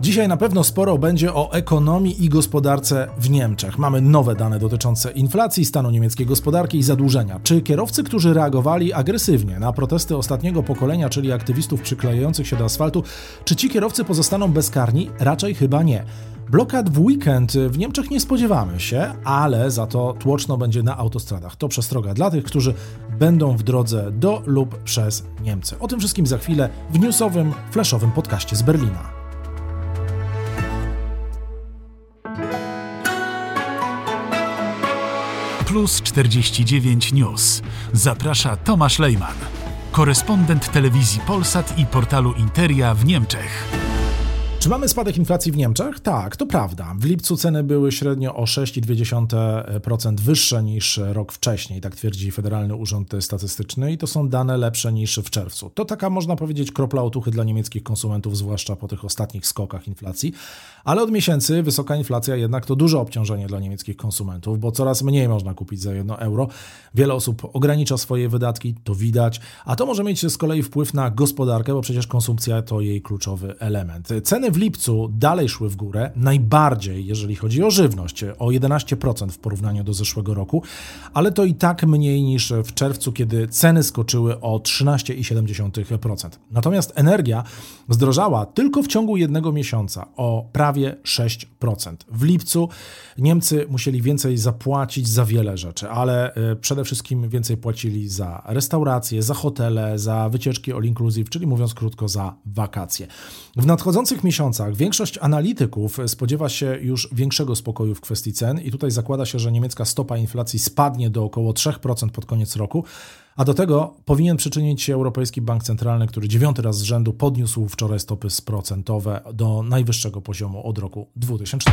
Dzisiaj na pewno sporo będzie o ekonomii i gospodarce w Niemczech. Mamy nowe dane dotyczące inflacji, stanu niemieckiej gospodarki i zadłużenia. Czy kierowcy, którzy reagowali agresywnie na protesty ostatniego pokolenia, czyli aktywistów przyklejających się do asfaltu, czy ci kierowcy pozostaną bezkarni? Raczej chyba nie. Blokad w weekend w Niemczech nie spodziewamy się, ale za to tłoczno będzie na autostradach. To przestroga dla tych, którzy będą w drodze do lub przez Niemcy. O tym wszystkim za chwilę w newsowym, flashowym podcaście z Berlina. Plus 49 News. Zaprasza Tomasz Lejman, korespondent telewizji Polsat i portalu Interia w Niemczech. Czy mamy spadek inflacji w Niemczech? Tak, to prawda. W lipcu ceny były średnio o 6,2% wyższe niż rok wcześniej, tak twierdzi Federalny Urząd Statystyczny i to są dane lepsze niż w czerwcu. To taka, można powiedzieć, kropla otuchy dla niemieckich konsumentów, zwłaszcza po tych ostatnich skokach inflacji. Ale od miesięcy wysoka inflacja jednak to duże obciążenie dla niemieckich konsumentów, bo coraz mniej można kupić za 1 euro. Wiele osób ogranicza swoje wydatki, to widać, a to może mieć z kolei wpływ na gospodarkę, bo przecież konsumpcja to jej kluczowy element. Ceny w lipcu dalej szły w górę, najbardziej jeżeli chodzi o żywność, o 11% w porównaniu do zeszłego roku, ale to i tak mniej niż w czerwcu, kiedy ceny skoczyły o 13,7%. Natomiast energia zdrożała tylko w ciągu jednego miesiąca o prawie 6%. W lipcu Niemcy musieli więcej zapłacić za wiele rzeczy, ale e, przede wszystkim więcej płacili za restauracje, za hotele, za wycieczki all inclusive, czyli mówiąc krótko za wakacje. W nadchodzących miesiącach większość analityków spodziewa się już większego spokoju w kwestii cen i tutaj zakłada się, że niemiecka stopa inflacji spadnie do około 3% pod koniec roku. A do tego powinien przyczynić się Europejski Bank Centralny, który dziewiąty raz z rzędu podniósł wczoraj stopy procentowe do najwyższego poziomu od roku 2000.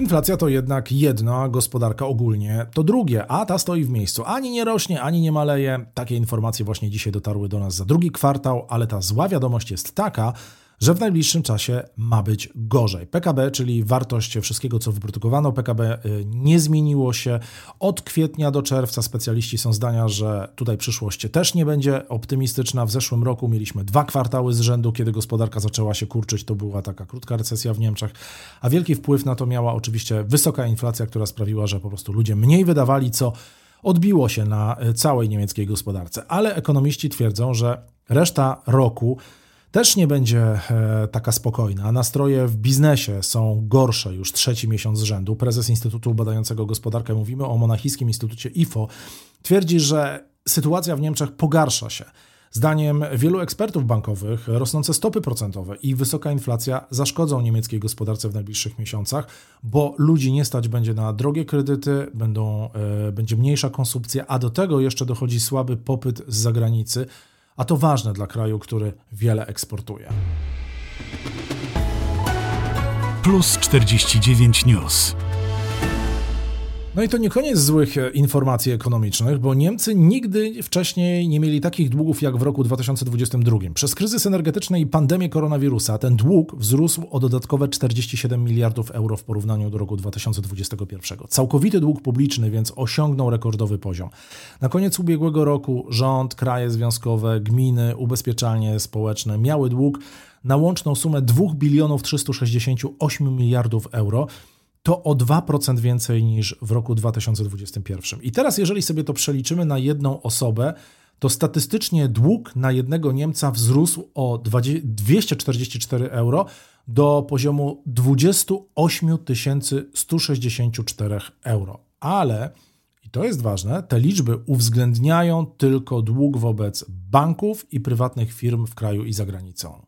Inflacja to jednak jedno, a gospodarka ogólnie to drugie, a ta stoi w miejscu. Ani nie rośnie, ani nie maleje. Takie informacje właśnie dzisiaj dotarły do nas za drugi kwartał, ale ta zła wiadomość jest taka, że w najbliższym czasie ma być gorzej. PKB, czyli wartość wszystkiego, co wyprodukowano, PKB y, nie zmieniło się od kwietnia do czerwca. Specjaliści są zdania, że tutaj przyszłość też nie będzie optymistyczna. W zeszłym roku mieliśmy dwa kwartały z rzędu, kiedy gospodarka zaczęła się kurczyć. To była taka krótka recesja w Niemczech, a wielki wpływ na to miała oczywiście wysoka inflacja, która sprawiła, że po prostu ludzie mniej wydawali, co odbiło się na y, całej niemieckiej gospodarce. Ale ekonomiści twierdzą, że reszta roku też nie będzie e, taka spokojna. Nastroje w biznesie są gorsze już trzeci miesiąc z rzędu. Prezes Instytutu Badającego Gospodarkę, mówimy o monachijskim Instytucie IFO, twierdzi, że sytuacja w Niemczech pogarsza się. Zdaniem wielu ekspertów bankowych rosnące stopy procentowe i wysoka inflacja zaszkodzą niemieckiej gospodarce w najbliższych miesiącach, bo ludzi nie stać będzie na drogie kredyty, będą, e, będzie mniejsza konsumpcja, a do tego jeszcze dochodzi słaby popyt z zagranicy, a to ważne dla kraju, który wiele eksportuje. Plus 49 News. No i to nie koniec złych e, informacji ekonomicznych, bo Niemcy nigdy wcześniej nie mieli takich długów jak w roku 2022. Przez kryzys energetyczny i pandemię koronawirusa ten dług wzrósł o dodatkowe 47 miliardów euro w porównaniu do roku 2021. Całkowity dług publiczny więc osiągnął rekordowy poziom. Na koniec ubiegłego roku rząd, kraje związkowe, gminy, ubezpieczalnie społeczne miały dług na łączną sumę 2 bilionów 368 miliardów euro to o 2% więcej niż w roku 2021. I teraz, jeżeli sobie to przeliczymy na jedną osobę, to statystycznie dług na jednego Niemca wzrósł o 244 euro do poziomu 28 164 euro. Ale, i to jest ważne, te liczby uwzględniają tylko dług wobec banków i prywatnych firm w kraju i za granicą.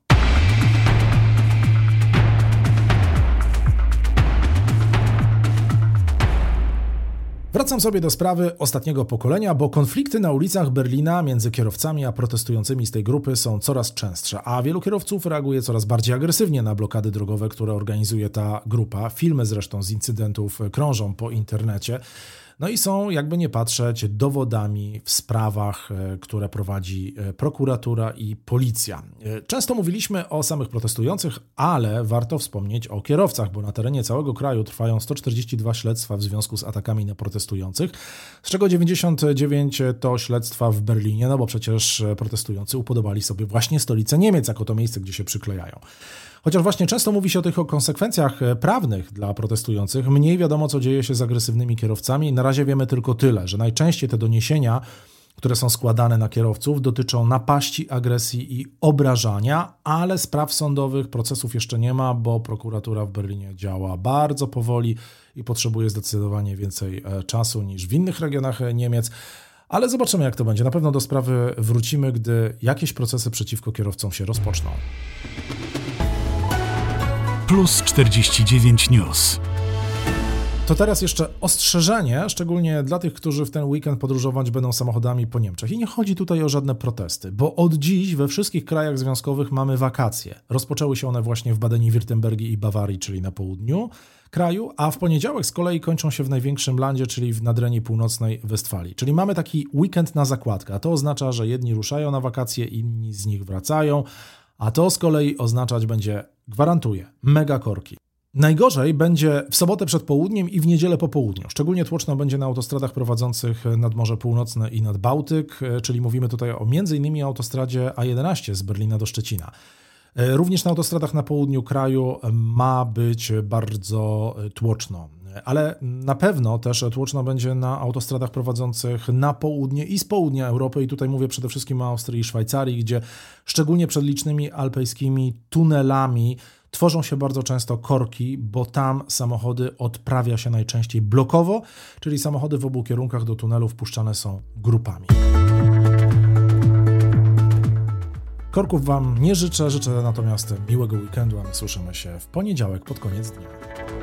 Wracam sobie do sprawy ostatniego pokolenia, bo konflikty na ulicach Berlina między kierowcami a protestującymi z tej grupy są coraz częstsze, a wielu kierowców reaguje coraz bardziej agresywnie na blokady drogowe, które organizuje ta grupa. Filmy zresztą z incydentów krążą po internecie. No i są, jakby nie patrzeć, dowodami w sprawach, e, które prowadzi e, prokuratura i policja. E, często mówiliśmy o samych protestujących, ale warto wspomnieć o kierowcach, bo na terenie całego kraju trwają 142 śledztwa w związku z atakami na protestujących, z czego 99 to śledztwa w Berlinie, no bo przecież protestujący upodobali sobie właśnie stolicę Niemiec jako to miejsce, gdzie się przyklejają. Chociaż właśnie często mówi się o tych konsekwencjach e, prawnych dla protestujących, mniej wiadomo, co dzieje się z agresywnymi kierowcami. Na razie wiemy tylko tyle, że najczęściej te doniesienia, które są składane na kierowców, dotyczą napaści, agresji i obrażania, ale spraw sądowych, procesów jeszcze nie ma, bo prokuratura w Berlinie działa bardzo powoli i potrzebuje zdecydowanie więcej e, czasu niż w innych regionach e, Niemiec. Ale zobaczymy, jak to będzie. Na pewno do sprawy wrócimy, gdy jakieś procesy przeciwko kierowcom się rozpoczną. Plus 49 News. To teraz jeszcze ostrzeżenie, szczególnie dla tych, którzy w ten weekend podróżować będą samochodami po Niemczech. I nie chodzi tutaj o żadne protesty, bo od dziś we wszystkich krajach związkowych mamy wakacje. Rozpoczęły się one właśnie w Badeni-Wirtembergii i Bawarii, czyli na południu kraju, a w poniedziałek z kolei kończą się w największym landzie, czyli w Nadrenii Północnej Westfalii. Czyli mamy taki weekend na zakładkę, a to oznacza, że jedni ruszają na wakacje, inni z nich wracają, a to z kolei oznaczać będzie, gwarantuję, mega korki. Najgorzej będzie w sobotę przed południem i w niedzielę po południu. Szczególnie tłoczno będzie na autostradach prowadzących nad Morze Północne i nad Bałtyk, czyli mówimy tutaj o m.in. autostradzie A11 z Berlina do Szczecina. Również na autostradach na południu kraju ma być bardzo tłoczno ale na pewno też tłoczno będzie na autostradach prowadzących na południe i z południa Europy i tutaj mówię przede wszystkim o Austrii i Szwajcarii, gdzie szczególnie przed licznymi alpejskimi tunelami tworzą się bardzo często korki, bo tam samochody odprawia się najczęściej blokowo, czyli samochody w obu kierunkach do tunelu wpuszczane są grupami. Korków Wam nie życzę, życzę natomiast miłego weekendu, a my słyszymy się w poniedziałek pod koniec dnia.